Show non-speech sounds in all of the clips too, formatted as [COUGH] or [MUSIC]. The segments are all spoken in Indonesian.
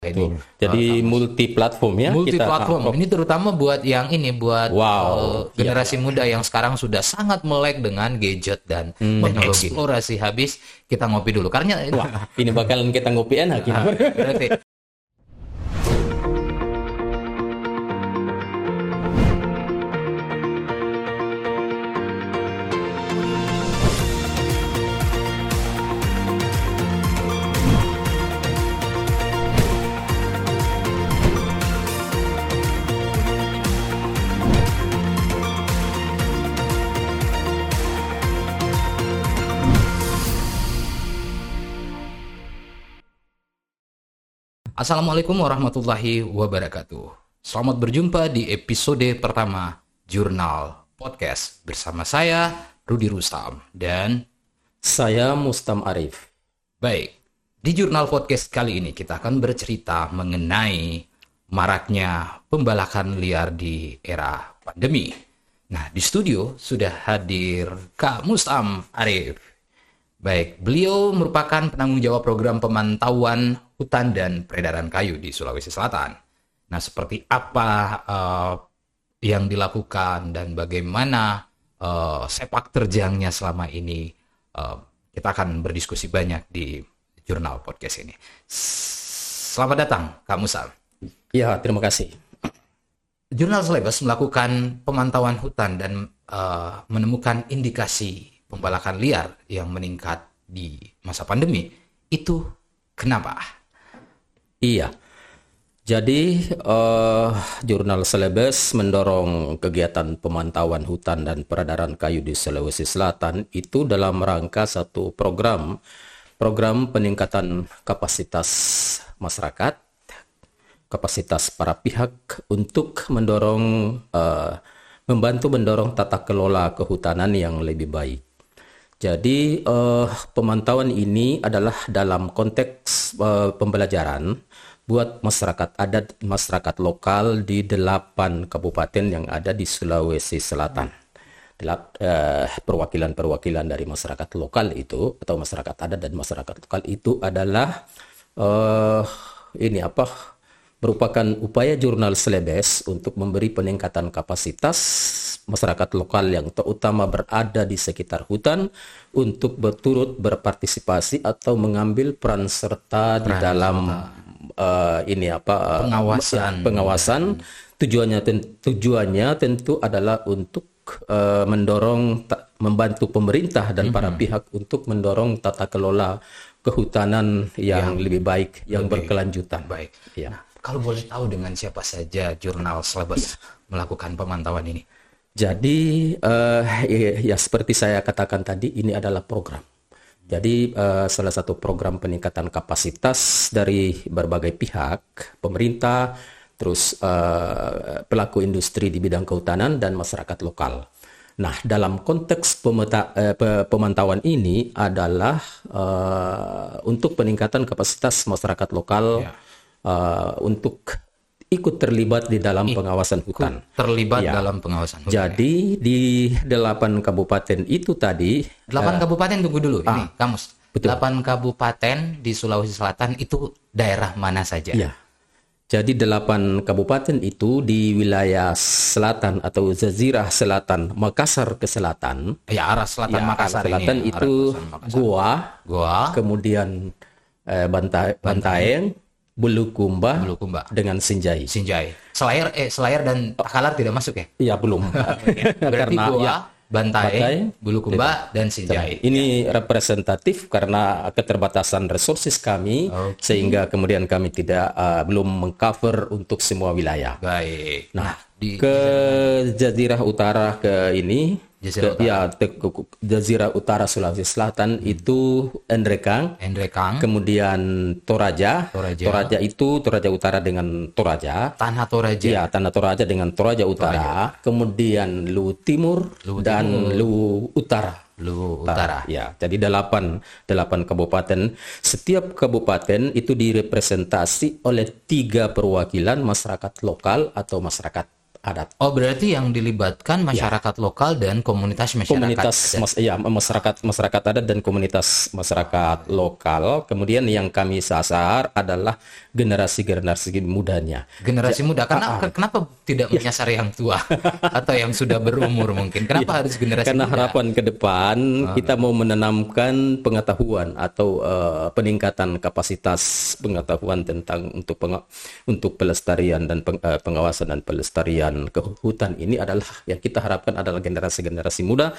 ini. Jadi multi platform ya. multi kita- platform. ah, Ini terutama buat yang ini buat Wow. eh, generasi muda yang sekarang sudah sangat melek dengan gadget dan Hmm. teknologi. Eksplorasi habis kita ngopi dulu karena Wah, ini bakalan kita ngopi enak. Ah, berarti Assalamualaikum warahmatullahi wabarakatuh. Selamat berjumpa di episode pertama Jurnal Podcast bersama saya Rudi Rustam dan Saya Mustam Arif. baik di Jurnal Podcast kali ini kita akan bercerita mengenai maraknya pembalakan liar di era pandemi. Nah di studio sudah hadir Kak Mustam Arif. Baik, beliau merupakan penanggung jawab program pemantauan hutan dan peredaran kayu di Sulawesi Selatan. Nah, seperti apa eh, yang dilakukan dan bagaimana eh, sepak terjangnya selama ini, eh, kita akan berdiskusi banyak di jurnal podcast ini. Selamat datang, Kak Musa. Ya, terima kasih. Jurnal Selebes melakukan pemantauan hutan dan eh, menemukan indikasi pembalakan liar yang meningkat di masa pandemi. Itu kenapa? Iya. Jadi eh, jurnal Selebes mendorong kegiatan pemantauan hutan dan peredaran kayu di Sulawesi Selatan itu dalam rangka satu program program peningkatan kapasitas masyarakat, kapasitas para pihak untuk mendorong eh, membantu mendorong tata kelola kehutanan yang lebih baik. Jadi eh, pemantauan ini adalah dalam konteks eh, pembelajaran buat masyarakat adat, masyarakat lokal di delapan kabupaten yang ada di Sulawesi Selatan. Eh, Perwakilan-perwakilan dari masyarakat lokal itu atau masyarakat adat dan masyarakat lokal itu adalah eh, ini apa? Merupakan upaya jurnal Selebes untuk memberi peningkatan kapasitas masyarakat lokal yang terutama berada di sekitar hutan untuk berturut berpartisipasi atau mengambil peran serta di dalam eh, ini apa eh, Pengawasan. pengawasan tujuannya ten- tujuannya tentu adalah untuk eh, mendorong membantu pemerintah dan para pihak untuk mendorong tata kelola kehutanan yang, lebih baik yang berkelanjutan. Baik. Ya. Nah, kalau boleh tahu dengan siapa saja jurnal Selebes melakukan pemantauan ini? Jadi eh, ya, ya seperti saya katakan tadi ini adalah program. Jadi eh, salah satu program peningkatan kapasitas dari berbagai pihak, pemerintah, terus eh, pelaku industri di bidang kehutanan dan masyarakat lokal. Nah, dalam konteks pemeta- eh, pe- pemantauan ini adalah eh, untuk peningkatan kapasitas masyarakat lokal eh, untuk ikut terlibat di dalam pengawasan hutan. Terlibat Ya. dalam pengawasan hutan. Jadi di delapan kabupaten itu tadi Delapan kabupaten tunggu dulu ini, Kamus. Ah. betul. Delapan kabupaten di Sulawesi Selatan itu daerah mana saja? ya. Jadi delapan kabupaten itu di wilayah selatan atau Jazirah Selatan, Makassar ke selatan. Ya, arah selatan Ya, Makassar arah selatan ini. ya, itu arah selatan Makassar. Goa, Goa, kemudian eh, Bantaeng, Bantaeng, Bulukumba, Bulukumba, dengan Sinjai. Sinjai. Selayar eh Selayar dan Takalar tidak masuk ya? Iya belum. [LAUGHS] Berarti Karena Goa, ya, Bantaeng, Bantaeng, Bulukumba dan Sinjai. Ini representatif karena keterbatasan resources kami sehingga kemudian kami tidak uh, belum mengcover untuk semua wilayah. Baik. Nah, di ke Jazirah Utara ke ini Jazirah ke- ya te- ke- ke- Jazirah Utara Sulawesi Selatan itu Endrekang, Endrekang, kemudian Toraja. Toraja. itu Toraja Utara dengan Toraja. Tanah Toraja. Iya, Tanah Toraja dengan Toraja Utara, kemudian Lu Timur dan Lu Utara. Lu Utara. Ya, jadi delapan delapan kabupaten. Setiap kabupaten itu direpresentasi oleh tiga perwakilan masyarakat lokal atau masyarakat adat. Oh berarti yang dilibatkan masyarakat lokal dan komunitas masyarakat. Komunitas adat. mas, ya masyarakat masyarakat adat dan komunitas masyarakat lokal. Kemudian yang kami sasar adalah generasi-generasi mudanya. Generasi muda. Karena kenapa tidak menyasar yang tua [LAUGHS] atau yang sudah berumur mungkin? Kenapa harus generasi Karena muda? harapan ke depan kita mau menanamkan pengetahuan atau eh, peningkatan kapasitas pengetahuan tentang untuk peng- untuk pelestarian dan peng- eh, pengawasan dan pelestarian ke hutan ini adalah yang kita harapkan adalah generasi-generasi muda.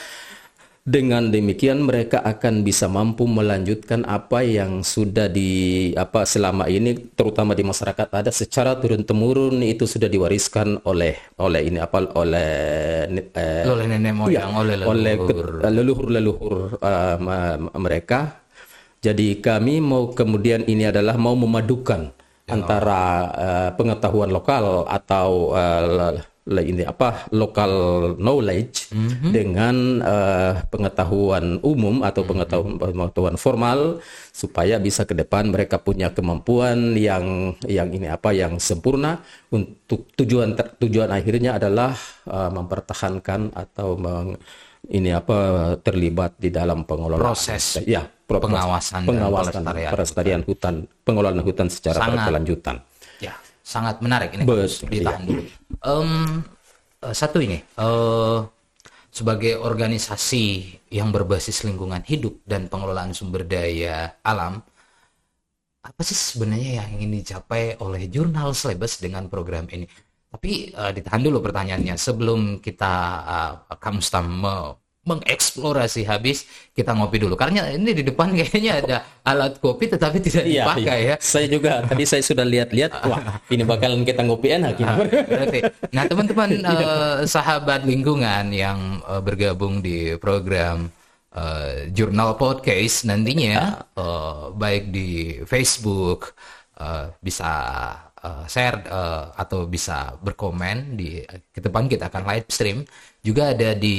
Dengan demikian mereka akan bisa mampu melanjutkan apa yang sudah di apa selama ini terutama di masyarakat adat secara turun temurun itu sudah diwariskan oleh oleh ini apa oleh eh, Oleh nenek moyang, oleh Iya, oleh leluhur. ke- leluhur-leluhur uh, mereka. Jadi kami mau kemudian ini adalah mau memadukan antara uh, pengetahuan lokal atau uh, ini apa local knowledge dengan uh, pengetahuan umum atau pengetahuan pengetahuan formal supaya bisa ke depan mereka punya kemampuan yang yang ini apa yang sempurna untuk tujuan ter- tujuan akhirnya adalah uh, mempertahankan atau meng- ini apa terlibat di dalam pengelolaan Proses ya pro- pengawasan pengawasan pelestarian pelestarian hutan pengelolaan hutan secara Sangat. berkelanjutan Ya, sangat menarik ini. Betul, Ditahan dulu. Em, eh, satu ini, eh, sebagai organisasi yang berbasis lingkungan hidup dan pengelolaan sumber daya alam, apa sih sebenarnya yang ingin dicapai oleh jurnal Slebes dengan program ini? Tapi eh, ditahan dulu pertanyaannya sebelum kita Kak Mustam me- mengeksplorasi habis kita ngopi dulu karena ini di depan kayaknya ada alat kopi tetapi tidak Iya, dipakai iya. ya. Saya juga tadi saya sudah lihat-lihat, [LAUGHS] wah ini bakalan kita ngopi enak. Berarti. Nah, teman-teman [LAUGHS] eh, sahabat lingkungan yang eh, bergabung di program eh, Jurnal Podcast nantinya eh, baik di Facebook eh, bisa eh, share eh, atau bisa berkomen di ke depan kita akan live stream juga ada di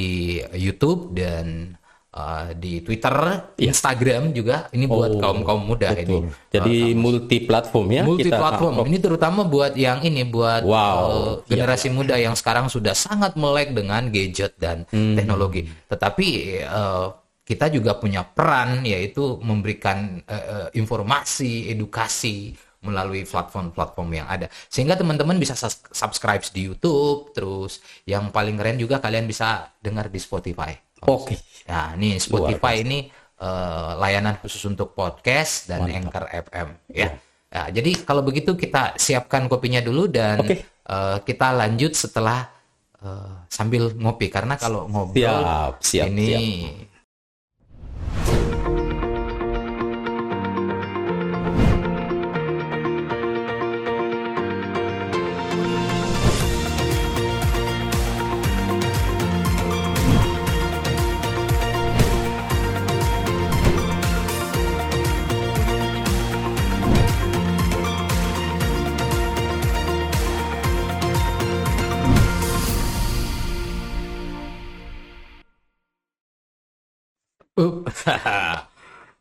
YouTube dan eh, di Twitter, Instagram juga ini buat kaum kaum muda ini. Jadi multi platform ya multi kita. platform ini terutama buat yang ini buat Wow. eh, generasi muda yang sekarang sudah sangat melek dengan gadget dan Hmm. teknologi tetapi eh, kita juga punya peran yaitu memberikan eh, informasi edukasi melalui platform-platform yang ada sehingga teman-teman bisa subscribe di YouTube terus yang paling keren juga kalian bisa dengar di Spotify Oke. Nah, ini Spotify ini eh, layanan khusus untuk podcast dan Anchor FM ya. Nah, jadi kalau begitu kita siapkan kopinya dulu dan Oke. eh, kita lanjut setelah eh, sambil ngopi karena kalau ngobrol Siap, siap, ini Up.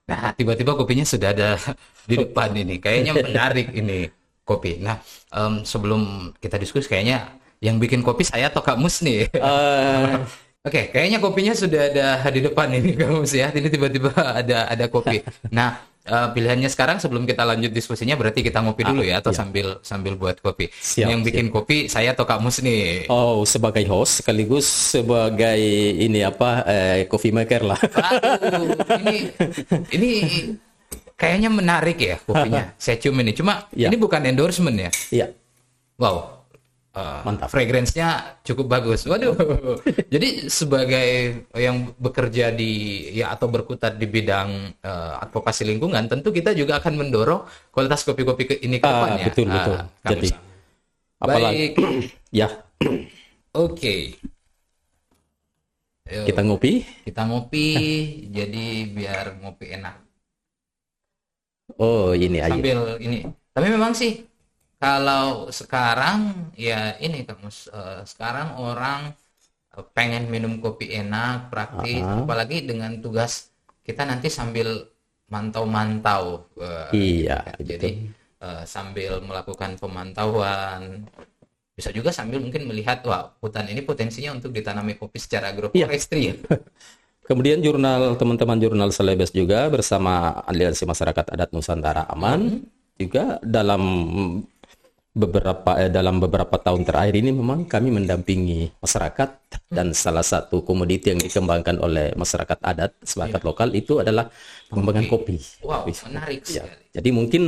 Nah, tiba-tiba kopinya sudah ada [LAUGHS] di depan ini. Kayaknya menarik ini kopi. Nah, em, sebelum kita diskusi kayaknya yang bikin kopi saya atau Kak Mus nih. Eh, [LAUGHS] Oke, kayaknya kopinya sudah ada di depan ini Kak Mus ya. Ini tiba-tiba [LAUGHS] ada ada kopi. Nah, eh, pilihannya sekarang sebelum kita lanjut diskusinya berarti kita ngopi dulu ya atau sambil sambil buat kopi. Siap, yang bikin kopi saya atau Kak Mus nih. oh sebagai host sekaligus sebagai ini apa eh, coffee maker lah. Aduh, ini ini kayaknya menarik ya kopinya. [LAUGHS] Saya cium ini. Cuma Ya. ini bukan endorsement ya. Iya. Wow. Uh, Mantap. Fragrance-nya cukup bagus. Waduh. [LAUGHS] Jadi sebagai yang bekerja di ya atau berkutat di bidang uh, advokasi lingkungan, tentu kita juga akan mendorong kualitas kopi-kopi ke- ini ke Ah, depannya. betul, Ah, betul. Kang Jadi, apalagi Baik. [CLEARS THROAT] ya Oke. Yuk, kita ngopi. kita ngopi jadi biar ngopi enak. Oh ini ayo. sambil ini tapi memang sih kalau sekarang ya ini kamus eh, sekarang orang eh, pengen minum kopi enak praktis Ah. apalagi dengan tugas kita nanti sambil mantau-mantau eh, Iya. jadi eh, sambil melakukan pemantauan bisa juga sambil mungkin melihat wah hutan ini potensinya untuk ditanami kopi secara Iya. agroforestry ya. [LAUGHS] Kemudian jurnal teman-teman jurnal Selebes juga bersama Aliansi Masyarakat Adat Nusantara Aman juga dalam beberapa eh, dalam beberapa tahun terakhir ini memang kami mendampingi masyarakat dan salah satu komoditi yang dikembangkan oleh masyarakat adat sebagai lokal itu adalah pengembangan kopi. Wow, menarik Ya, sekali. jadi mungkin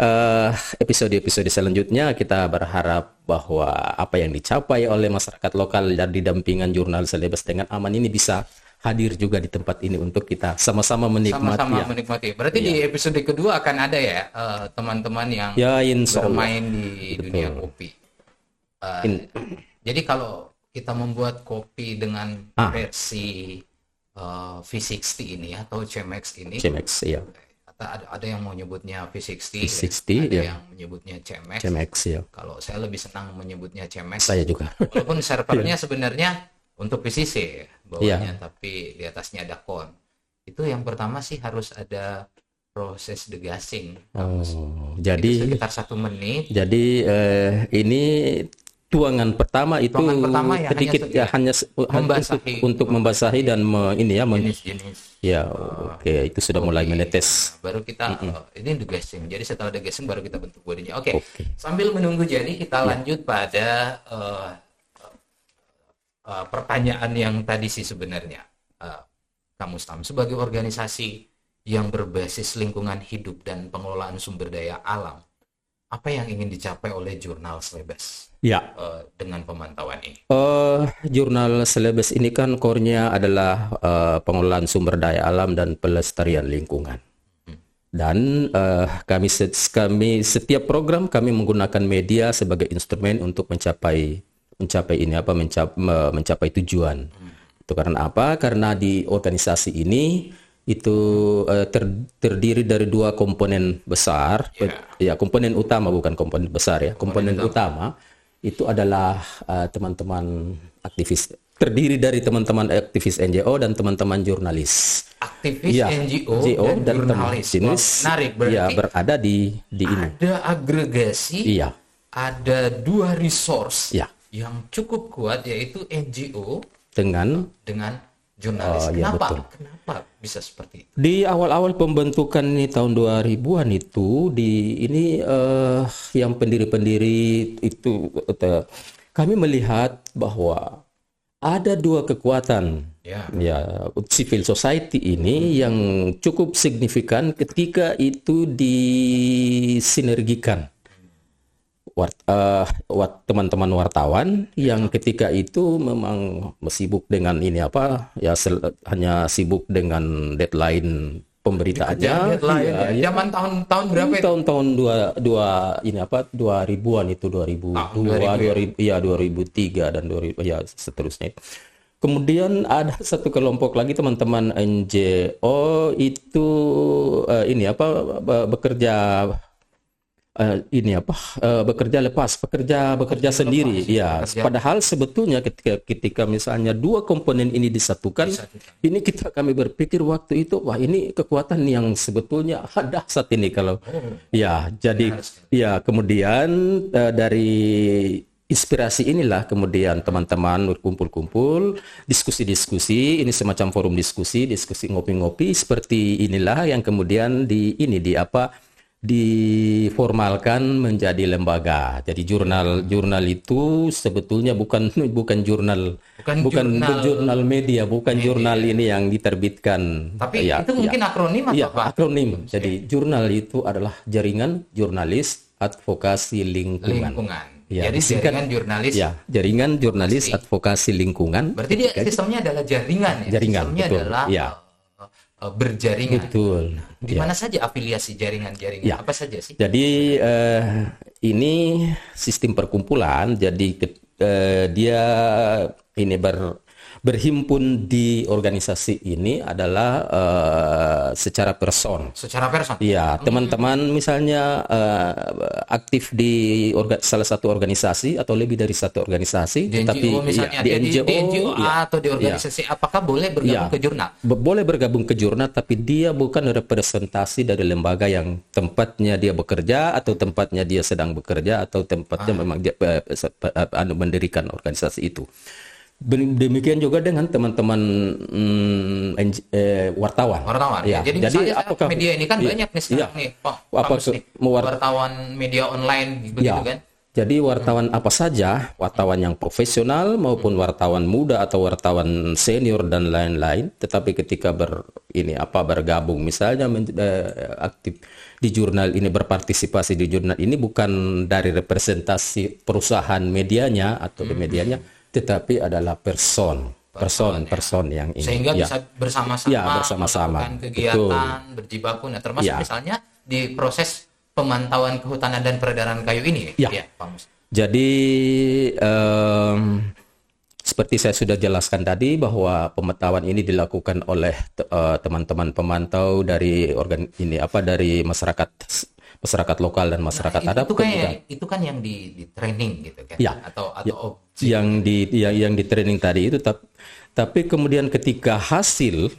eh, episode-episode selanjutnya kita berharap bahwa apa yang dicapai oleh masyarakat lokal dan didampingan jurnal Selebes dengan aman ini bisa hadir juga di tempat ini untuk kita sama-sama menikmati Sama-sama ya. menikmati. Berarti di episode kedua akan ada ya eh, teman-teman yang Ya, bermain di dunia kopi. Eh, In- jadi kalau kita membuat kopi dengan Ah. versi eh, V60 ini atau Chemex ini, Cemex, ya. atau ada, ada yang mau nyebutnya V60, V60, ada ya. yang menyebutnya Chemex. Cemex, ya. Kalau saya lebih senang menyebutnya Chemex. Saya juga. Walaupun [LAUGHS] servernya sebenarnya untuk PCC bawahnya, Iya. tapi di atasnya ada kon. Itu yang pertama sih harus ada proses degassing. Oh, Itu jadi sekitar satu menit. jadi eh, ini tuangan pertama itu Tuangan pertama ya, sedikit hanya ya hanya membasahi. untuk, untuk membasahi dan me- ini ya men- Jenis-jenis. ya oke itu sudah mulai menetes Baru kita oh, ini degassing. Jadi setelah degassing baru kita bentuk bodinya. Oke. Oke. Iya. Sambil menunggu jadi kita lanjut pada eh, eh, pertanyaan yang tadi sih sebenarnya. Eh, Kamu Stam sebagai organisasi yang berbasis lingkungan hidup dan pengelolaan sumber daya alam, apa yang ingin dicapai oleh jurnal Slebes ya eh, dengan pemantauan ini? Eh, jurnal Selebes ini kan core-nya adalah eh, pengelolaan sumber daya alam dan pelestarian lingkungan. Dan eh, kami kami setiap program kami menggunakan media sebagai instrumen untuk mencapai mencapai ini apa mencap- me- mencapai tujuan. Itu karena apa? Karena di organisasi ini itu eh, ter- terdiri dari dua komponen besar. Ya, komponen utama bukan komponen besar ya. Komponen, utama itu adalah eh, teman-teman aktivis terdiri dari teman-teman aktivis NGO dan teman-teman jurnalis. Aktivis Iya, NGO, NGO dan, dan jurnalis. jenis menarik berarti ya berada di di ini. ada agregasi, Iya. ada dua resource Ya. Yang cukup kuat yaitu NGO Dengan dengan jurnalis. Oh, iya, Kenapa? betul. Kenapa bisa seperti itu? di awal-awal pembentukan ini tahun 2000-an itu di ini eh, yang pendiri-pendiri itu eh, kami melihat bahwa ada dua kekuatan Ya. ya civil society ini yang cukup signifikan ketika itu disinergikan Wart, eh, wat- teman-teman wartawan yang ketika itu memang sibuk dengan ini apa ya sel- hanya sibuk dengan deadline pemberitaannya Deadline Iya, ya. iya. Zaman tahun-tahun berapa itu? tahun-tahun dua dua ini apa dua ribuan itu 2002 Tahun 2000 2000 ya 2003 dan 2000 ya seterusnya kemudian ada [LAUGHS] satu kelompok lagi teman-teman NGO itu eh, ini apa be- bekerja eh, ini apa? Eh, bekerja lepas bekerja bekerja sendiri ya. padahal sebetulnya ketika ketika misalnya dua komponen ini disatukan ini kita kami berpikir waktu itu wah ini kekuatan yang sebetulnya ada saat ini kalau ya jadi ya kemudian eh, dari inspirasi inilah kemudian teman-teman berkumpul-kumpul diskusi-diskusi ini semacam forum diskusi diskusi ngopi-ngopi seperti inilah yang kemudian di ini di apa diformalkan menjadi lembaga. Jadi jurnal jurnal itu sebetulnya bukan [LAUGHS] bukan jurnal Bukan bukan jurnal- jurnal media, bukan jurnal ini yang diterbitkan. Tapi Ya, itu mungkin akronim atau Iya, apa? akronim. Jadi jurnal itu adalah jaringan jurnalis advokasi lingkungan. Lingkungan. Ya, Jadi disingkat- jaringan jurnalis. Ya, jaringan jurnalis advokasi lingkungan. Berarti dia sistemnya adalah jaringan ya. Jaringan, sistemnya betul. adalah Ya. Eh, berjaringan. Betul. Di mana saja afiliasi jaringan-jaringan? Ya. Apa saja sih? Jadi eh, ini sistem perkumpulan. Jadi eh, dia ini ber berhimpun di organisasi ini adalah uh, secara person. Secara person. Iya, teman-teman misalnya uh, aktif di orga, salah satu organisasi atau lebih dari satu organisasi, di tetapi NGO misalnya ya, di, NGO, di, NGO ya, atau di organisasi apakah boleh bergabung Ya. ke jurnal? Be- boleh bergabung ke jurnal, tapi dia bukan representasi dari lembaga yang tempatnya dia bekerja atau tempatnya dia sedang bekerja atau tempatnya memang dia anu, mendirikan organisasi itu. Demikian juga dengan teman-teman mm, NG eh, wartawan. wartawan. Ya. Jadi, misalnya saya apakah media ini kan Iya, banyak nih sekarang iya. nih, Pak. Apa nih, wartawan media online begitu Ya. kan? Jadi wartawan apa saja, wartawan yang profesional maupun wartawan muda atau wartawan senior dan lain-lain, tetapi ketika ber ini apa bergabung misalnya men- eh, aktif di jurnal ini berpartisipasi di jurnal ini bukan dari representasi perusahaan medianya atau di medianya, tetapi adalah person, person, person yang ini. Sehingga ya. bisa bersama-sama, Ya, bersama-sama. melakukan kegiatan, berjibaku, nah termasuk Ya. misalnya di proses pemantauan kehutanan dan peredaran kayu ini. Ya. Pak Mus. Jadi em, seperti saya sudah jelaskan tadi bahwa pemantauan ini dilakukan oleh eh, teman-teman pemantau dari organ ini apa dari masyarakat masyarakat lokal dan masyarakat Nah, itu, adat itu kan yang, itu kan yang di, di training gitu kan? Ya. Atau atau objek. yang di yang, yang di training tadi itu tap- tapi kemudian ketika hasil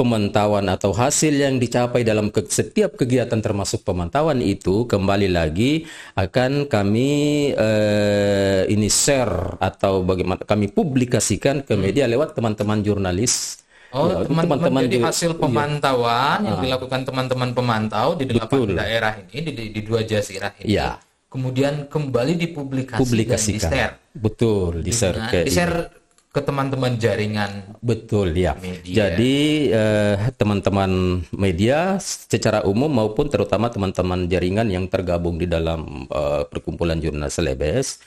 pemantauan atau hasil yang dicapai dalam ke- setiap kegiatan termasuk pemantauan itu kembali lagi akan kami eh, ini share atau bagaimana kami publikasikan ke media lewat teman-teman jurnalis Oh, Ya, teman-teman jadi hasil pemantauan yang dilakukan teman-teman pemantau di delapan Betul. daerah ini di, di, di dua jazirah ini. Ya. Kemudian kembali dipublikasi dan di-share. betul di share Nah, ke di-share ke teman-teman jaringan Betul ya. Media. Jadi eh, teman-teman media secara umum maupun terutama teman-teman jaringan yang tergabung di dalam eh, perkumpulan jurnal Selebes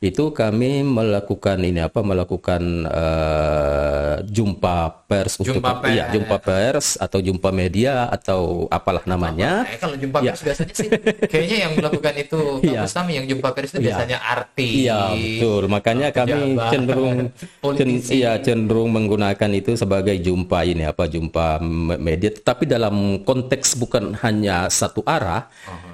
itu kami melakukan ini apa melakukan eh, jumpa pers untuk Jumpa iya pers. jumpa pers atau jumpa media atau apalah namanya. Eh, kalau jumpa Ya. pers biasanya sih kayaknya yang melakukan itu [LAUGHS] Pak Iya. Bustami yang jumpa pers itu Iya. biasanya artis. Iya betul, makanya kami pejabat, cenderung cen, politisi. iya, cenderung menggunakan itu sebagai jumpa ini apa jumpa me- media, tapi dalam konteks bukan hanya satu arah.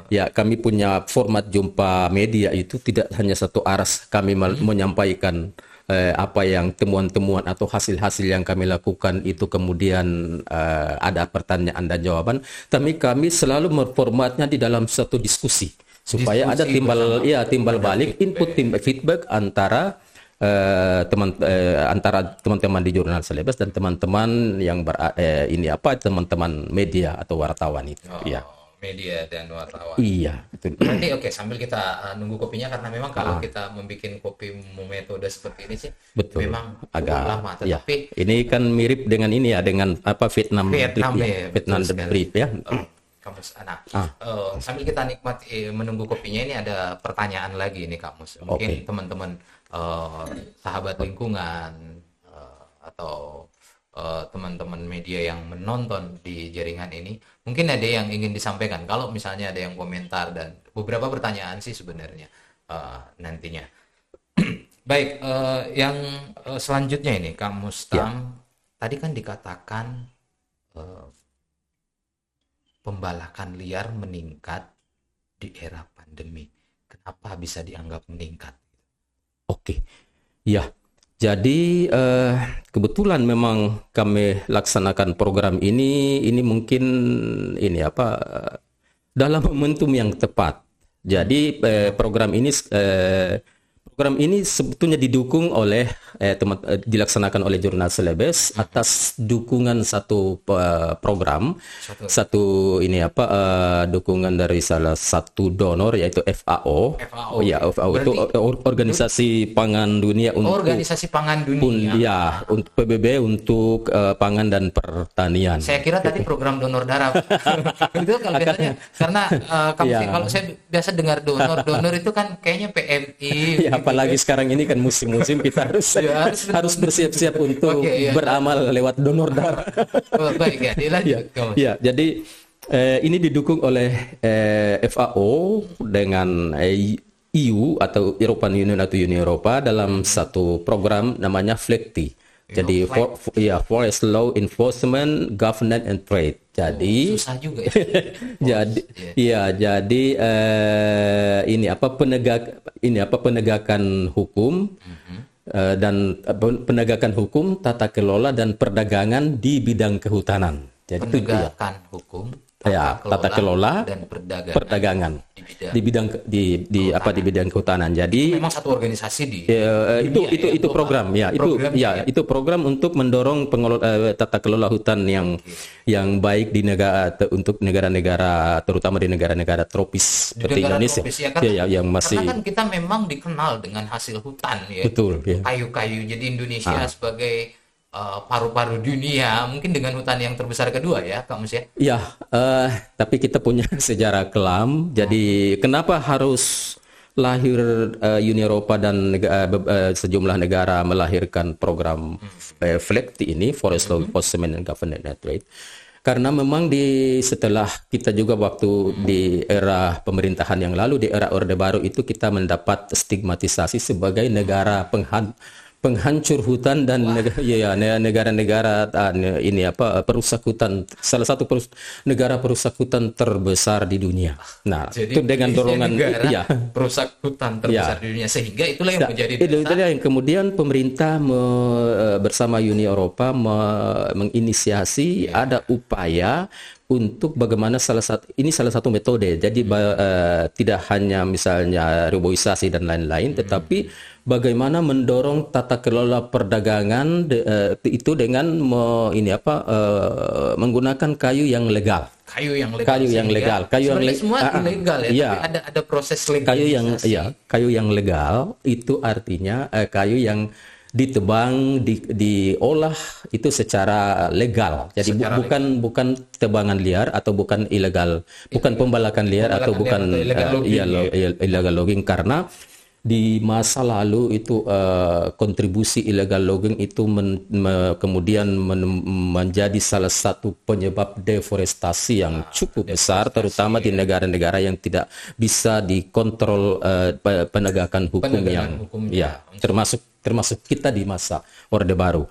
Ya kami punya format jumpa media itu tidak hanya satu arah kami mel- menyampaikan eh, apa yang temuan-temuan atau hasil-hasil yang kami lakukan itu kemudian eh, ada pertanyaan dan jawaban, tapi kami selalu memformatnya di dalam satu diskusi supaya ada Diskusi timbal ya timbal balik input tim feedback antara eh, teman eh, antara teman-teman di jurnal Selebes dan teman-teman yang ber, eh, ini apa teman-teman media atau wartawan itu. Oh, ya media dan wartawan. iya betul Nanti oke sambil kita uh, nunggu kopinya karena memang Ah. kalau kita membuat kopi metode seperti ini sih betul memang agak lama ya tetapi ini kan mirip dengan ini ya dengan apa Vietnam Vietnam drip ya, ya, Vietnam drip ya Oh, kamu nah, Ah. eh, sambil kita nikmati eh, menunggu kopinya ini ada pertanyaan lagi nih Kak Mus. Mungkin Oke. teman-teman eh, sahabat lingkungan eh, atau eh, teman-teman media yang menonton di jaringan ini mungkin ada yang ingin disampaikan. Kalau misalnya ada yang komentar dan beberapa pertanyaan sih sebenarnya eh, nantinya. [CLEARS THROAT] Baik, eh, yang eh, selanjutnya ini Kak Mustam tadi kan dikatakan eh, pembalakan liar meningkat di era pandemi. Kenapa bisa dianggap meningkat? Oke, ya. Jadi eh, kebetulan memang kami laksanakan program ini, ini mungkin ini apa dalam momentum yang tepat. Jadi eh, program ini eh, program ini sebetulnya didukung oleh eh, teman eh, dilaksanakan oleh Jurnal Selebes atas dukungan satu eh, program Satu. satu ini apa eh, dukungan dari salah satu donor yaitu FAO. FAO. Ya, FAO itu Berarti- or- organisasi pangan dunia untuk Organisasi Pangan un- Dunia. ya, untuk PBB untuk eh, pangan dan pertanian. Saya kira tadi program donor darah. [LAUGHS] itu kalau biasanya karena eh, kamu Iya. sih- kalau saya biasa dengar donor, donor itu kan kayaknya PMI. Ya, apalagi sekarang ini kan musim-musim kita harus [LAUGHS] Ya, harus harus bersiap-siap untuk Oke, iya. beramal lewat donor darah. [LAUGHS] Oh, baik ya, dilanjut. Kamu. Ya, jadi eh, ini didukung oleh eh, FAO dengan eh, EU atau European Union atau Uni Eropa dalam satu program namanya FLECTI. Jadi for, for, ya forest law enforcement, governance and trade. Jadi Susah juga ya. [LAUGHS] jadi ya jadi eh, ini apa penegak ini apa penegakan hukum eh, dan eh, penegakan hukum tata kelola dan perdagangan di bidang kehutanan. Jadi itu dia. Penegakan hukum, Ya, tata kelola, dan perdagangan. perdagangan bidang- di bidang di di apa di bidang kehutanan. Jadi Memang satu organisasi di Ya, eh, itu dunia itu ya, itu program ya itu Program ya itu program untuk mendorong pengelola eh, tata kelola hutan yang yang baik di negara untuk negara-negara terutama di negara-negara tropis di seperti negara Indonesia tropis ya kan? ya, ya, yang masih Karena kan kita memang dikenal dengan hasil hutan ya. betul ya. Kayu-kayu. Jadi Indonesia Ah. sebagai uh, paru-paru dunia mungkin dengan hutan yang terbesar kedua ya, Kak Mus ya. Ya, eh, tapi kita punya [LAUGHS] sejarah kelam. Jadi kenapa harus lahir eh, Uni Eropa dan eh, be- eh, sejumlah negara melahirkan program eh, FLEGT ini, Forest Law Enforcement and Governance Trade? Karena memang di setelah kita juga waktu di era pemerintahan yang lalu di era Orde Baru itu kita mendapat stigmatisasi sebagai negara penghan penghancur hutan dan neg- ya, ya, negara-negara ah, ini apa perusak hutan salah satu perus- negara perusak hutan terbesar di dunia. Nah, itu dengan dorongan negara ya. perusak hutan terbesar di dunia sehingga itulah yang Ya, menjadi itu itulah yang kemudian pemerintah me- eh, bersama Uni Eropa me- menginisiasi Iya. ada upaya untuk bagaimana salah satu ini salah satu metode. Jadi ba- eh, tidak hanya misalnya reboisasi dan lain-lain, Hmm. tetapi bagaimana mendorong tata kelola perdagangan de- eh, itu dengan me- ini apa eh, menggunakan kayu yang legal. kayu yang legal. Kayu yang legal, kayu yang sebenarnya le- semua ah. ilegal ya, Iya. tapi ada ada proses legalisasi. kayu yang ya kayu yang legal itu artinya eh, kayu yang ditebang di, diolah itu secara legal. Jadi bu- Secara bukan bukan tebangan liar atau bukan ilegal. Bukan pembalakan liar atau Pembalakan bukan liar atau illegal eh, logging, iya, lo- iya, illegal logging. Karena di masa lalu itu eh, kontribusi illegal logging itu men- me- kemudian men- menjadi salah satu penyebab deforestasi yang cukup besar terutama di negara-negara yang tidak bisa dikontrol pe- penegakan hukum Penegakan yang hukumnya. ya termasuk termasuk kita di masa Orde Baru.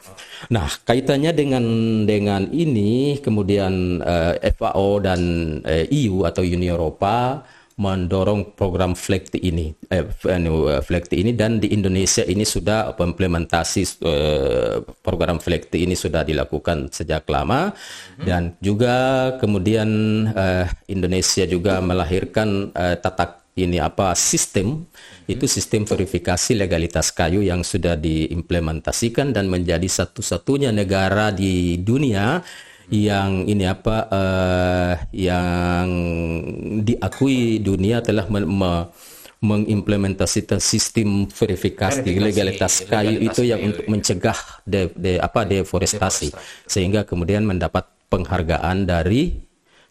Nah, kaitannya dengan dengan ini kemudian eh, FAO dan eh, EU atau Uni Eropa mendorong program FLEGT ini, eh, anu, eh, FLEGT ini dan di Indonesia ini sudah implementasi eh, program FLEGT ini sudah dilakukan sejak lama. Dan juga kemudian eh, Indonesia juga melahirkan eh, tata ini apa sistem. Itu sistem verifikasi legalitas kayu yang sudah diimplementasikan dan menjadi satu-satunya negara di dunia yang ini apa eh, yang diakui dunia telah me- me- mengimplementasikan sistem verifikasi, Verifikasi legalitas kayu legalitas itu yang kayu, untuk mencegah de, de- apa deforestasi. Sehingga kemudian mendapat penghargaan dari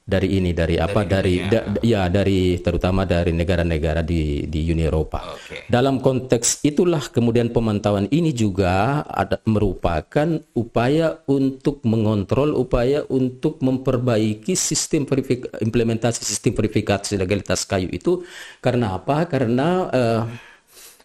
dari ini dari apa dari da- ya dari terutama dari negara-negara di di Uni Eropa. Oke. Dalam konteks itulah kemudian pemantauan ini juga ada merupakan upaya untuk mengontrol, upaya untuk memperbaiki sistem implementasi sistem verifikasi legalitas kayu itu karena apa? Karena eh,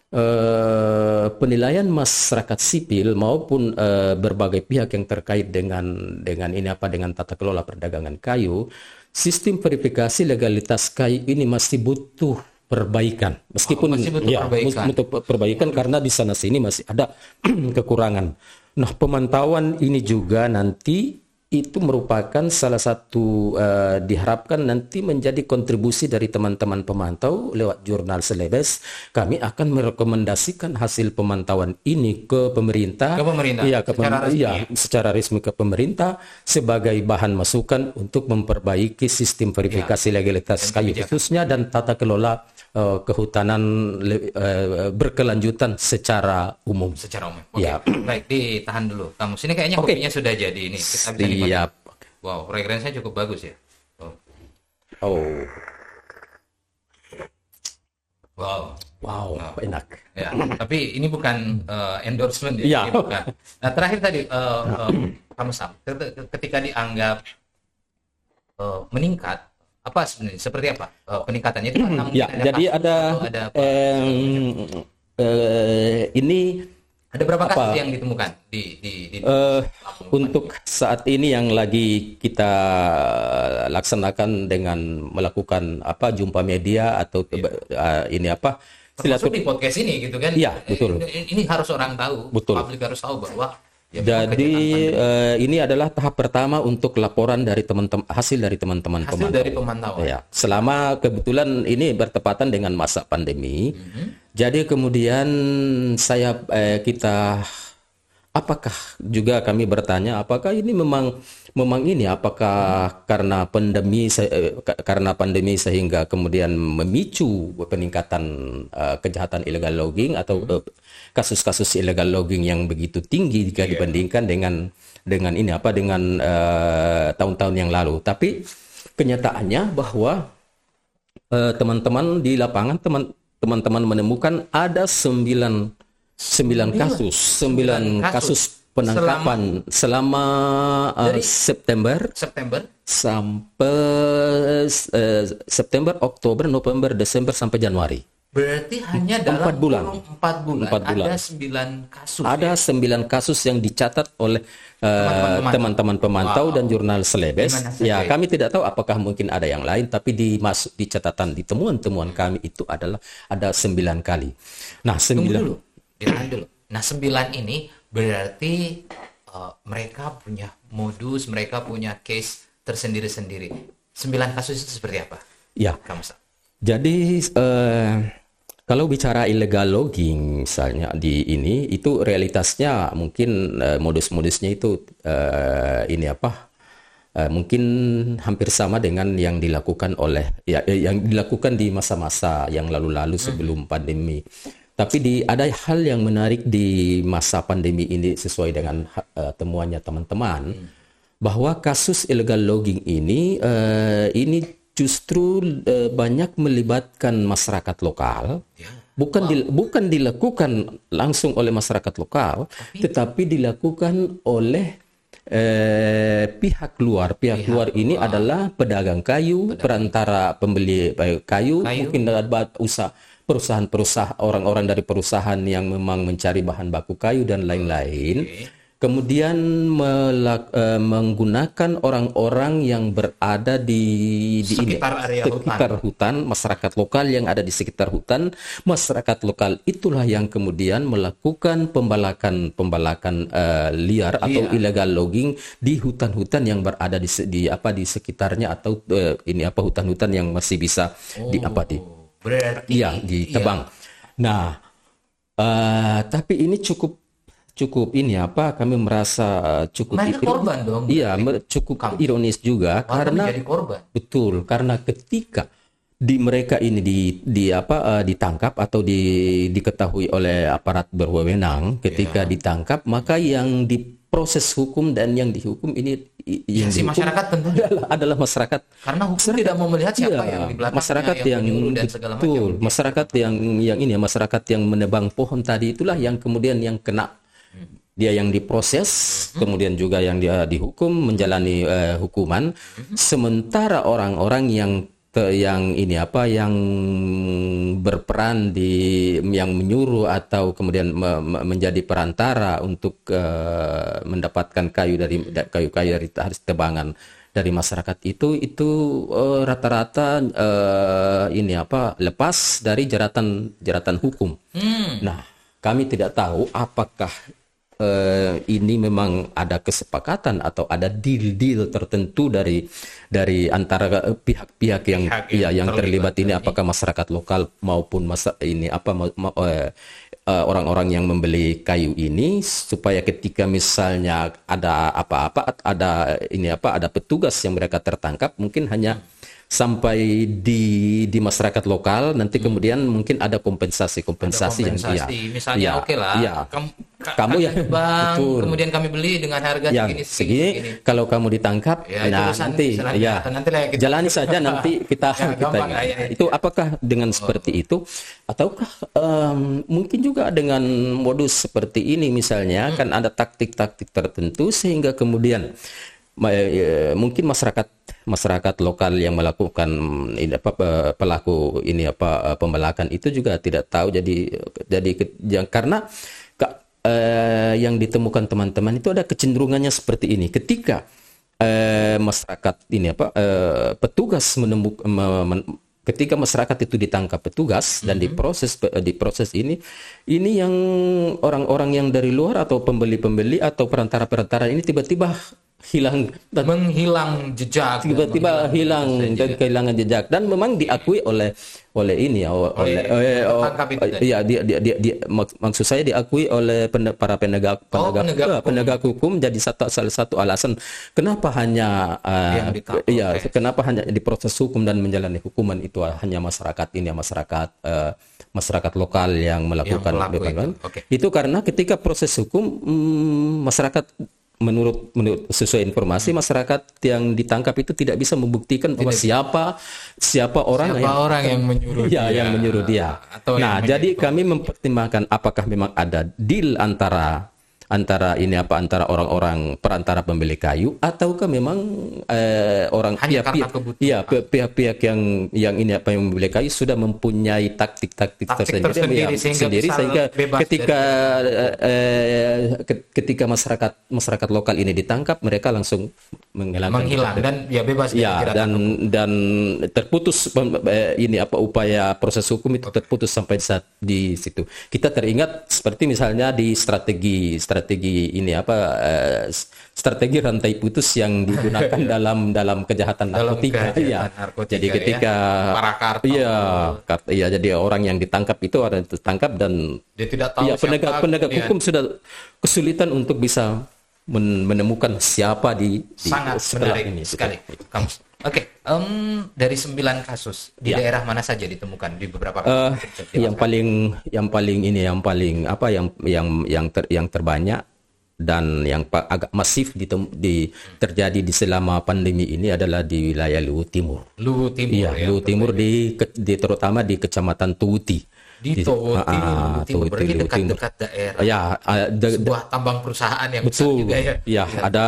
eh, penilaian masyarakat sipil maupun eh, berbagai pihak yang terkait dengan dengan ini apa dengan tata kelola perdagangan kayu, sistem verifikasi legalitas kayu ini masih butuh perbaikan. Meskipun masih butuh ya, perbaikan. butuh pe- perbaikan karena di sana sini masih ada [CLEARS THROAT] kekurangan. Nah, pemantauan ini juga nanti itu merupakan salah satu eh, diharapkan nanti menjadi kontribusi dari teman-teman pemantau lewat jurnal Selebes. Kami akan merekomendasikan hasil pemantauan ini ke pemerintah. Ke pemerintah, Iya, ke secara pem- resmi. iya, secara resmi ke pemerintah sebagai bahan masukan untuk memperbaiki sistem verifikasi legalitas kayu khususnya dan tata kelola eh, kehutanan eh, berkelanjutan secara umum. secara umum. Oke, Ya. baik ditahan dulu. Kamu sini kayaknya Oke. kopinya sudah jadi ini. Kita bisa. Siap. Wow, fragrance-nya cukup bagus ya. Oh. Oh, Wow. wow, enak. Ya, tapi ini bukan eh, endorsement ya. Iya. Ini bukan. Nah, terakhir tadi eh, eh, kamu Sam, ket- ketika dianggap eh, meningkat, apa sebenarnya? Seperti apa eh, peningkatannya? Itu mungkin Ya, jadi kasus ada, ada apa? em, eh, ini Ada berapa Apa? kasus yang ditemukan di di, di Eh, Lampung? untuk saat ini yang lagi kita laksanakan dengan melakukan apa jumpa media atau eh, ini apa termasuk di podcast ini gitu kan? Iya, betul. Ini, ini harus orang tahu, Betul. publik harus tahu bahwa ya Jadi eh, ini adalah tahap pertama untuk laporan dari teman-teman hasil dari teman-teman hasil pemantau. dari pemantauan. Ya, selama kebetulan ini bertepatan dengan masa pandemi. Jadi kemudian saya eh, kita apakah juga kami bertanya apakah ini memang memang ini apakah karena pandemi se- eh, ka- karena pandemi sehingga kemudian memicu peningkatan eh, kejahatan illegal logging atau eh, kasus-kasus illegal logging yang begitu tinggi jika dibandingkan dengan dengan ini apa dengan eh, tahun-tahun yang lalu. Tapi kenyataannya bahwa eh, teman-teman di lapangan teman teman-teman menemukan ada sembilan sembilan kasus sembilan Sembilan kasus. kasus. penangkapan selama, eh, Dari- September. September? Sampai eh, September Oktober November Desember sampai Januari berarti hanya dalam Empat bulan. kurun empat bulan, Empat bulan. ada sembilan kasus. ada sembilan kasus yang dicatat oleh eh, Teman-teman teman-teman pemantau Wow. dan jurnal Selebes. Ya, kami tidak tahu apakah mungkin ada yang lain, tapi di masuk di catatan di temuan-temuan kami itu adalah ada sembilan kali. Nah, Tunggu sembilan dulu, ditahan dulu. Nah sembilan ini berarti eh, mereka punya modus, mereka punya case tersendiri-sendiri. Sembilan kasus itu seperti apa? ya. Kamu? Jadi eh, kalau bicara illegal logging misalnya di ini itu realitasnya mungkin eh, modus-modusnya itu eh, ini apa? eh, mungkin hampir sama dengan yang dilakukan oleh ya eh, yang dilakukan di masa-masa yang lalu-lalu sebelum pandemi. Tapi di ada hal yang menarik di masa pandemi ini sesuai dengan eh, temuannya teman-teman bahwa kasus illegal logging ini eh, ini justru eh, banyak melibatkan masyarakat lokal. Bukan dil- bukan dilakukan langsung oleh masyarakat lokal, tetapi dilakukan oleh eh, pihak luar. Pihak, luar ini adalah pedagang kayu, perantara pembeli eh, kayu, Kayu. mungkin ada usaha perusahaan-perusahaan orang-orang dari perusahaan yang memang mencari bahan baku kayu dan lain-lain. Kemudian melak- eh, menggunakan orang-orang yang berada di, di ini, Sekitar area sekitar hutan, masyarakat lokal yang ada di sekitar hutan, masyarakat lokal itulah yang kemudian melakukan pembalakan pembalakan eh, liar atau illegal logging di hutan-hutan yang berada di, di apa di sekitarnya atau eh, ini apa hutan-hutan yang masih bisa di apa di Oh, berarti Iya, ditebang. Nah, eh, tapi ini cukup cukup ini apa? Kami merasa eh, cukup Mereka iro- korban dong, Iya, cukup ironis juga karena korban. betul karena ketika di mereka ini di di apa eh, ditangkap atau di diketahui oleh aparat berwenang ketika Iya. ditangkap maka yang diproses hukum dan yang dihukum ini i- yang Si masyarakat tentunya. adalah, adalah masyarakat Karena hukum tidak mau melihat siapa Iya, yang di belakangnya, masyarakat yang, menyuruh dan segala macam. betul, masyarakat yang yang ini ya masyarakat yang menebang pohon tadi itulah yang kemudian yang kena dia yang diproses, kemudian juga yang dia dihukum menjalani eh, hukuman, sementara orang-orang yang te- yang ini apa yang berperan di yang menyuruh atau kemudian me- me- menjadi perantara untuk eh, mendapatkan kayu dari da- kayu-kayu dari hasil tebangan dari masyarakat itu itu eh, rata-rata eh, ini apa lepas dari jeratan jeratan hukum. Nah, kami tidak tahu apakah eh, ini memang ada kesepakatan atau ada deal-deal tertentu dari dari antara eh, pihak-pihak yang Pihak ya yang yang terlibat terlibat ini. apakah masyarakat lokal maupun masa ini apa ma- ma- eh, eh, orang-orang yang membeli kayu ini supaya ketika misalnya ada apa-apa ada ini apa ada petugas yang mereka tertangkap mungkin hanya sampai di di masyarakat lokal nanti kemudian mungkin ada kompensasi kompensasi, yang kompensasi. iya Misalnya iya, oke lah, iya. kamu, ka- Kamu ya, bang, betul. kemudian kami beli dengan harga yang segini, segini segini. kalau kamu ditangkap Ya, nah nanti ya Nanti lah kita- jalani saja nanti kita [LAUGHS] Ya, kita gampang ya, ya. itu apakah dengan seperti itu ataukah em, mungkin juga dengan modus seperti ini misalnya Hmm. kan ada taktik-taktik tertentu sehingga kemudian mungkin masyarakat masyarakat lokal yang melakukan ini apa pe- pelaku ini apa eh, pembelakan itu juga tidak tahu jadi jadi karena ka- eh, yang ditemukan teman-teman itu ada kecenderungannya seperti ini. Ketika eh, masyarakat ini apa eh, petugas menemukan ketika masyarakat itu ditangkap petugas dan diproses diproses ini ini yang orang-orang yang dari luar atau pembeli-pembeli atau perantara-perantara ini tiba-tiba hilang dan menghilang jejak tiba-tiba hilang dan kehilangan jejak dan memang diakui oleh oleh ini ya oleh eh, oh, ya dia, dia, dia, dia maksud saya diakui oleh pen, para penegak penegak, oh, penegak, uh, penegak hukum. jadi satu salah satu alasan kenapa hanya uh, ya okay. kenapa hanya diproses hukum dan menjalani hukuman itu hanya masyarakat ini ya masyarakat uh, masyarakat lokal yang melakukan yang itu. Okay. itu karena ketika proses hukum mm, masyarakat menurut menurut sesuai informasi masyarakat yang ditangkap itu tidak bisa membuktikan bahwa siapa siapa orang siapa yang orang yang menyuruh ya dia. yang menyuruh dia. Atau nah, jadi kami mempertimbangkan apakah memang ada deal antara antara ini apa antara orang-orang perantara pembeli kayu ataukah memang eh, orang pihak-pihak ya pihak-pihak yang yang ini apa yang membeli kayu sudah mempunyai taktik-taktik tersendiri, tersendiri yang sehingga, sendiri, sehingga ketika eh, ketika masyarakat masyarakat lokal ini ditangkap mereka langsung menghilang menghilang dan ya bebas ya dan dan terputus eh, ini apa upaya proses hukum itu terputus sampai saat di situ. Kita teringat seperti misalnya di strategi strategi strategi ini apa uh, strategi rantai putus yang digunakan [LAUGHS] dalam dalam kejahatan narkotika. ya. narkotika. Jadi ketika ya. para kartel. Iya, iya jadi orang yang ditangkap itu ada ditangkap dan dia tidak tahu ya, penegak penegak hukum sudah kesulitan untuk bisa menemukan siapa di, di sangat menarik ini sekali. Kamus. Oke, okay, um, dari sembilan kasus di ya. daerah mana saja ditemukan di beberapa uh, yang paling yang paling ini yang paling apa yang yang yang ter, yang terbanyak dan yang agak masif di, di terjadi di selama pandemi ini adalah di wilayah Luwu Timur. Luwu Timur iya, ya. Luwu Timur di, di terutama di Kecamatan Tuti di Towo Timur, Timur berarti dekat-dekat daerah. Ya, uh, de, sebuah tambang perusahaan yang betul, besar juga ya. Ya, ada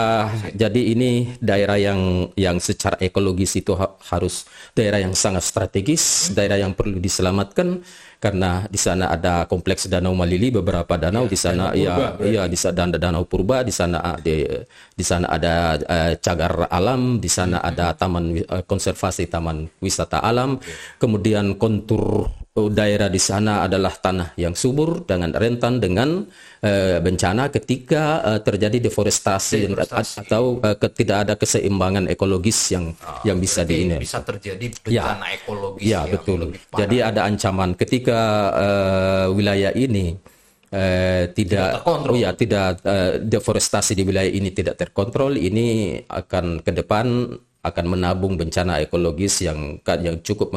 jadi ini daerah yang yang secara ekologis itu ha harus daerah yang sangat strategis, hmm. daerah yang perlu diselamatkan karena di sana ada kompleks danau Malili beberapa danau ya, di sana ya iya di sana danau purba di sana ah, di di sana ada uh, cagar alam di sana hmm. ada taman uh, konservasi taman wisata alam kemudian kontur daerah di sana adalah tanah yang subur dengan rentan dengan uh, bencana. Ketika uh, terjadi deforestasi, deforestasi. atau uh, tidak ada keseimbangan ekologis yang uh, yang bisa di ini bisa terjadi ya. bencana ya, ekologis ya betul. jadi ada ancaman. Ketika uh, wilayah ini Uh, tidak, tidak oh ya tidak uh, deforestasi di wilayah ini tidak terkontrol ini akan ke depan akan menabung bencana ekologis yang yang cukup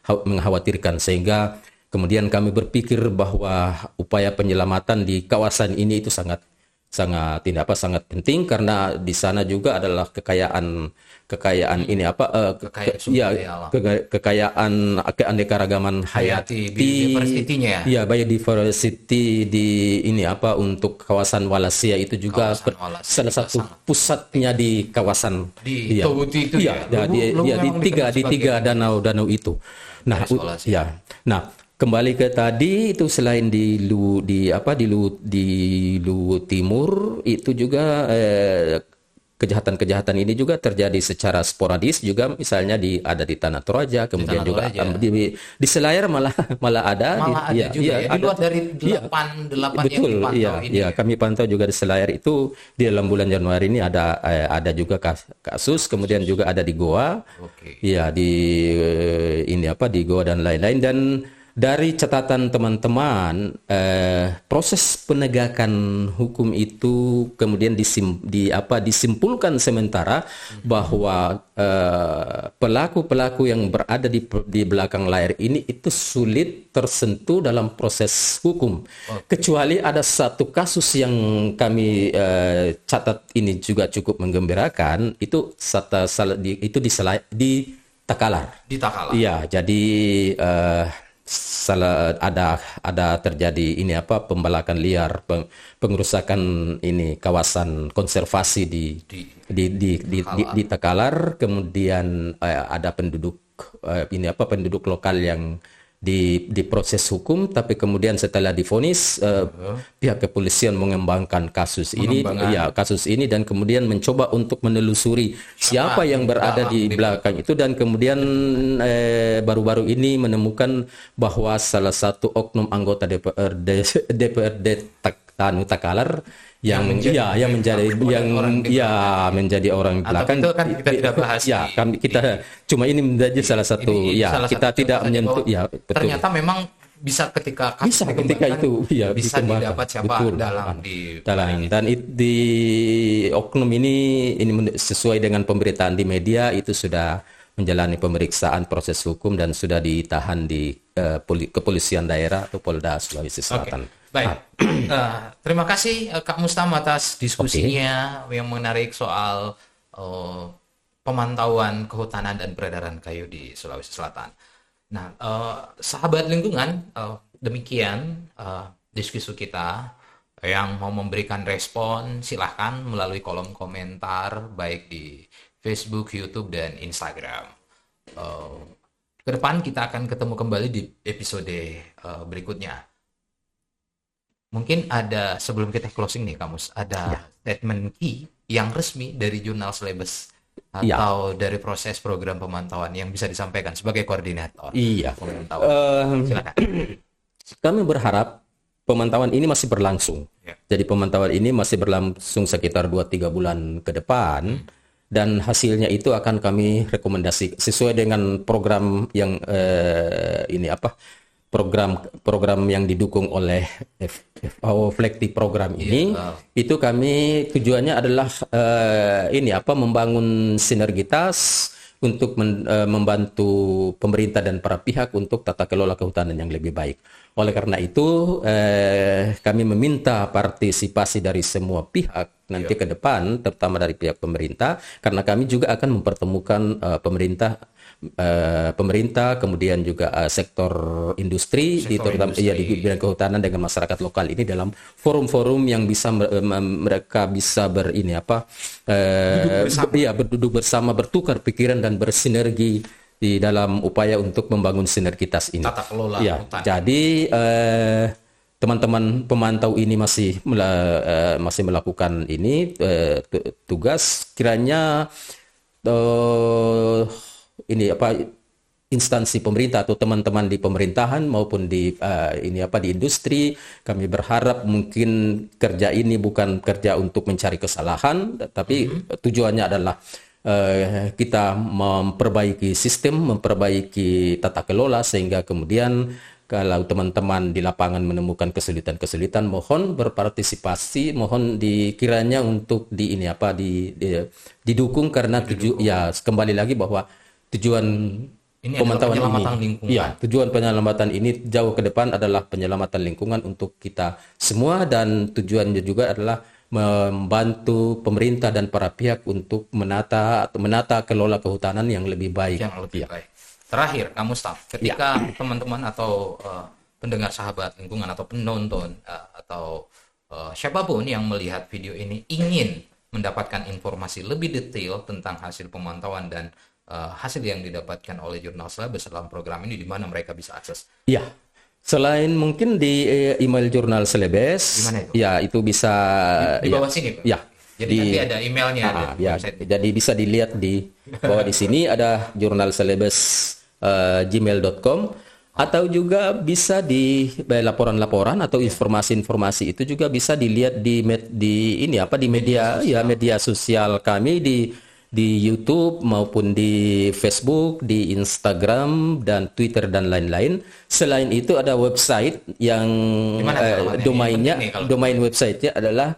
mengkhawatirkan. Sehingga kemudian kami berpikir bahwa upaya penyelamatan di kawasan ini itu sangat sangat tidak apa sangat penting karena di sana juga adalah kekayaan kekayaan ini apa uh, kekayaan ke, ya ke, kekayaan keanekaragaman hayati biodiversitinya. Ya biodiversity di ini apa untuk kawasan Walasia itu juga per, salah satu sangat. pusatnya di kawasan. Di ya, itu ya, ya, ya, di, ya di tiga di tiga danau-danau itu. Nah ya nah kembali ke tadi itu selain di lu di apa di lu di lu timur itu juga eh, kejahatan-kejahatan ini juga terjadi secara sporadis juga misalnya di ada di Tanah Toraja kemudian di juga Toraja. di, di Selayar malah [LAUGHS] malah ada malah di, ada ya, juga ya, ya. di luar dari iya. delapan ya, delapan betul, yang dipantau iya, ini iya, kami pantau juga di Selayar itu di dalam bulan Januari ini ada eh, ada juga kasus kemudian juga ada di Goa okay. ya di eh, ini apa di Goa dan lain-lain dan dari catatan teman-teman eh, proses penegakan hukum itu kemudian disim, di apa disimpulkan sementara bahwa eh, pelaku-pelaku yang berada di di belakang layar ini itu sulit tersentuh dalam proses hukum kecuali ada satu kasus yang kami eh, catat ini juga cukup menggembirakan itu sata, di, itu di, di Takalar. Di Takalar. Iya, jadi uh, salah ada ada terjadi ini apa pembalakan liar peng, pengerusakan ini kawasan konservasi di di di di, di, di, di Takalar. Kemudian eh, ada penduduk eh, ini apa penduduk lokal yang di di proses hukum tapi kemudian setelah difonis uh, pihak kepolisian mengembangkan kasus ini ya kasus ini dan kemudian mencoba untuk menelusuri siapa, siapa yang berada di belakang itu. Dan kemudian eh, baru-baru ini menemukan bahwa salah satu oknum anggota DPRD DPRD Tanu Takalar yang, yang menjadi, ya yang menjadi yang ya menjadi orang belakang itu kan kita tidak bahas ya kami kita cuma ini menjadi salah satu ini, ya salah kita satu tidak menyentuh ya betul. ternyata memang bisa ketika bisa ketika itu ya bisa didapat siapa betul, dalam di dalam ini dan it, di oknum ini ini sesuai dengan pemberitaan di media itu sudah menjalani pemeriksaan proses hukum dan sudah ditahan di uh, kepolisian daerah atau Polda Sulawesi Selatan. Okay. Baik, uh, [CLEARS THROAT] terima kasih uh, Kak Mustam atas diskusinya okay. yang menarik soal uh, pemantauan kehutanan dan peredaran kayu di Sulawesi Selatan. Nah, uh, sahabat lingkungan, uh, demikian uh, diskusi kita. Yang mau memberikan respon, silahkan melalui kolom komentar baik di Facebook, YouTube, dan Instagram. Uh, ke depan kita akan ketemu kembali di episode uh, berikutnya mungkin ada sebelum kita closing nih kamus ada ya. statement key yang resmi dari jurnal Selebes ya. atau ya. dari proses program pemantauan yang bisa disampaikan sebagai koordinator iya pemantauan uh, silakan kami berharap pemantauan ini masih berlangsung ya. jadi pemantauan ini masih berlangsung sekitar 2-3 bulan ke depan hmm dan hasilnya itu akan kami rekomendasi sesuai dengan program yang uh, ini apa program program yang didukung oleh FAO Flekti program ini yeah. itu kami tujuannya adalah uh, ini apa membangun sinergitas untuk men, uh, membantu pemerintah dan para pihak untuk tata kelola kehutanan yang lebih baik. Oleh karena itu uh, kami meminta partisipasi dari semua pihak nanti yeah. ke depan terutama dari pihak pemerintah karena kami juga akan mempertemukan uh, pemerintah uh, pemerintah, kemudian juga uh, sektor industri, sektor di terutama ya di bidang kehutanan dengan masyarakat lokal ini dalam forum-forum yang bisa mereka bisa ber ini apa, uh, bersama. ya berduduk bersama, bertukar pikiran dan bersinergi di dalam upaya untuk membangun sinergitas ini. Tata kelola ya, hutan. Jadi uh, teman-teman pemantau ini masih uh, masih melakukan ini uh, tugas kiranya uh, ini apa instansi pemerintah atau teman-teman di pemerintahan maupun di uh, ini apa di industri kami berharap mungkin kerja ini bukan kerja untuk mencari kesalahan tapi mm -hmm. tujuannya adalah uh, kita memperbaiki sistem memperbaiki tata kelola sehingga kemudian kalau teman-teman di lapangan menemukan kesulitan-kesulitan mohon berpartisipasi mohon dikiranya untuk di ini apa di, di didukung karena tuju ya kembali lagi bahwa tujuan ini pemantauan ini, lingkungan. ya tujuan penyelamatan ini jauh ke depan adalah penyelamatan lingkungan untuk kita semua dan tujuannya juga adalah membantu pemerintah dan para pihak untuk menata atau menata kelola kehutanan yang lebih baik. Yang lebih ya. baik. Terakhir, kamu staff, ketika ya. teman-teman atau uh, pendengar sahabat lingkungan atau penonton uh, atau uh, siapa pun yang melihat video ini ingin mendapatkan informasi lebih detail tentang hasil pemantauan dan uh, hasil yang didapatkan oleh jurnal Selebes dalam program ini di mana mereka bisa akses? Iya. Selain mungkin di eh, email jurnal Selebes, itu? ya itu bisa di, di bawah ya, sini, Pak. Ya. Jadi di, nanti ada emailnya. Ah, ada ya. Jadi bisa dilihat di bawah di sini ada jurnal Selebes uh, gmail.com atau juga bisa di laporan-laporan atau informasi-informasi itu juga bisa dilihat di med, di ini apa di media, media ya media sosial kami di di YouTube maupun di Facebook, di Instagram dan Twitter dan lain-lain. Selain itu ada website yang uh, domainnya domain websitenya adalah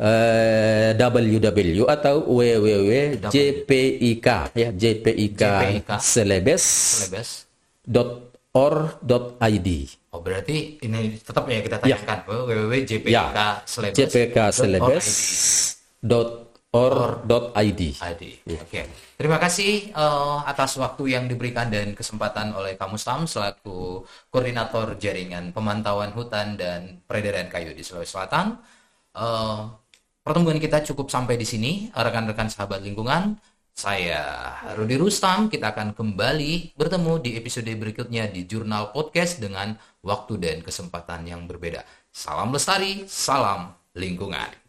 uh, www atau www.jpik ya jpik, selebes dot or.id. Oh berarti ini tetap ya kita ya. tanyakan ya. www.jpik ya. selebes. jpk selebes dot or.id. ID. Oke. Okay. Terima kasih uh, atas waktu yang diberikan dan kesempatan oleh kamu Stam selaku koordinator jaringan pemantauan hutan dan peredaran kayu di Sulawesi Selatan. Uh, pertemuan kita cukup sampai di sini, rekan-rekan sahabat lingkungan. Saya Rudi Rustam, kita akan kembali bertemu di episode berikutnya di Jurnal Podcast dengan waktu dan kesempatan yang berbeda. Salam lestari, salam lingkungan.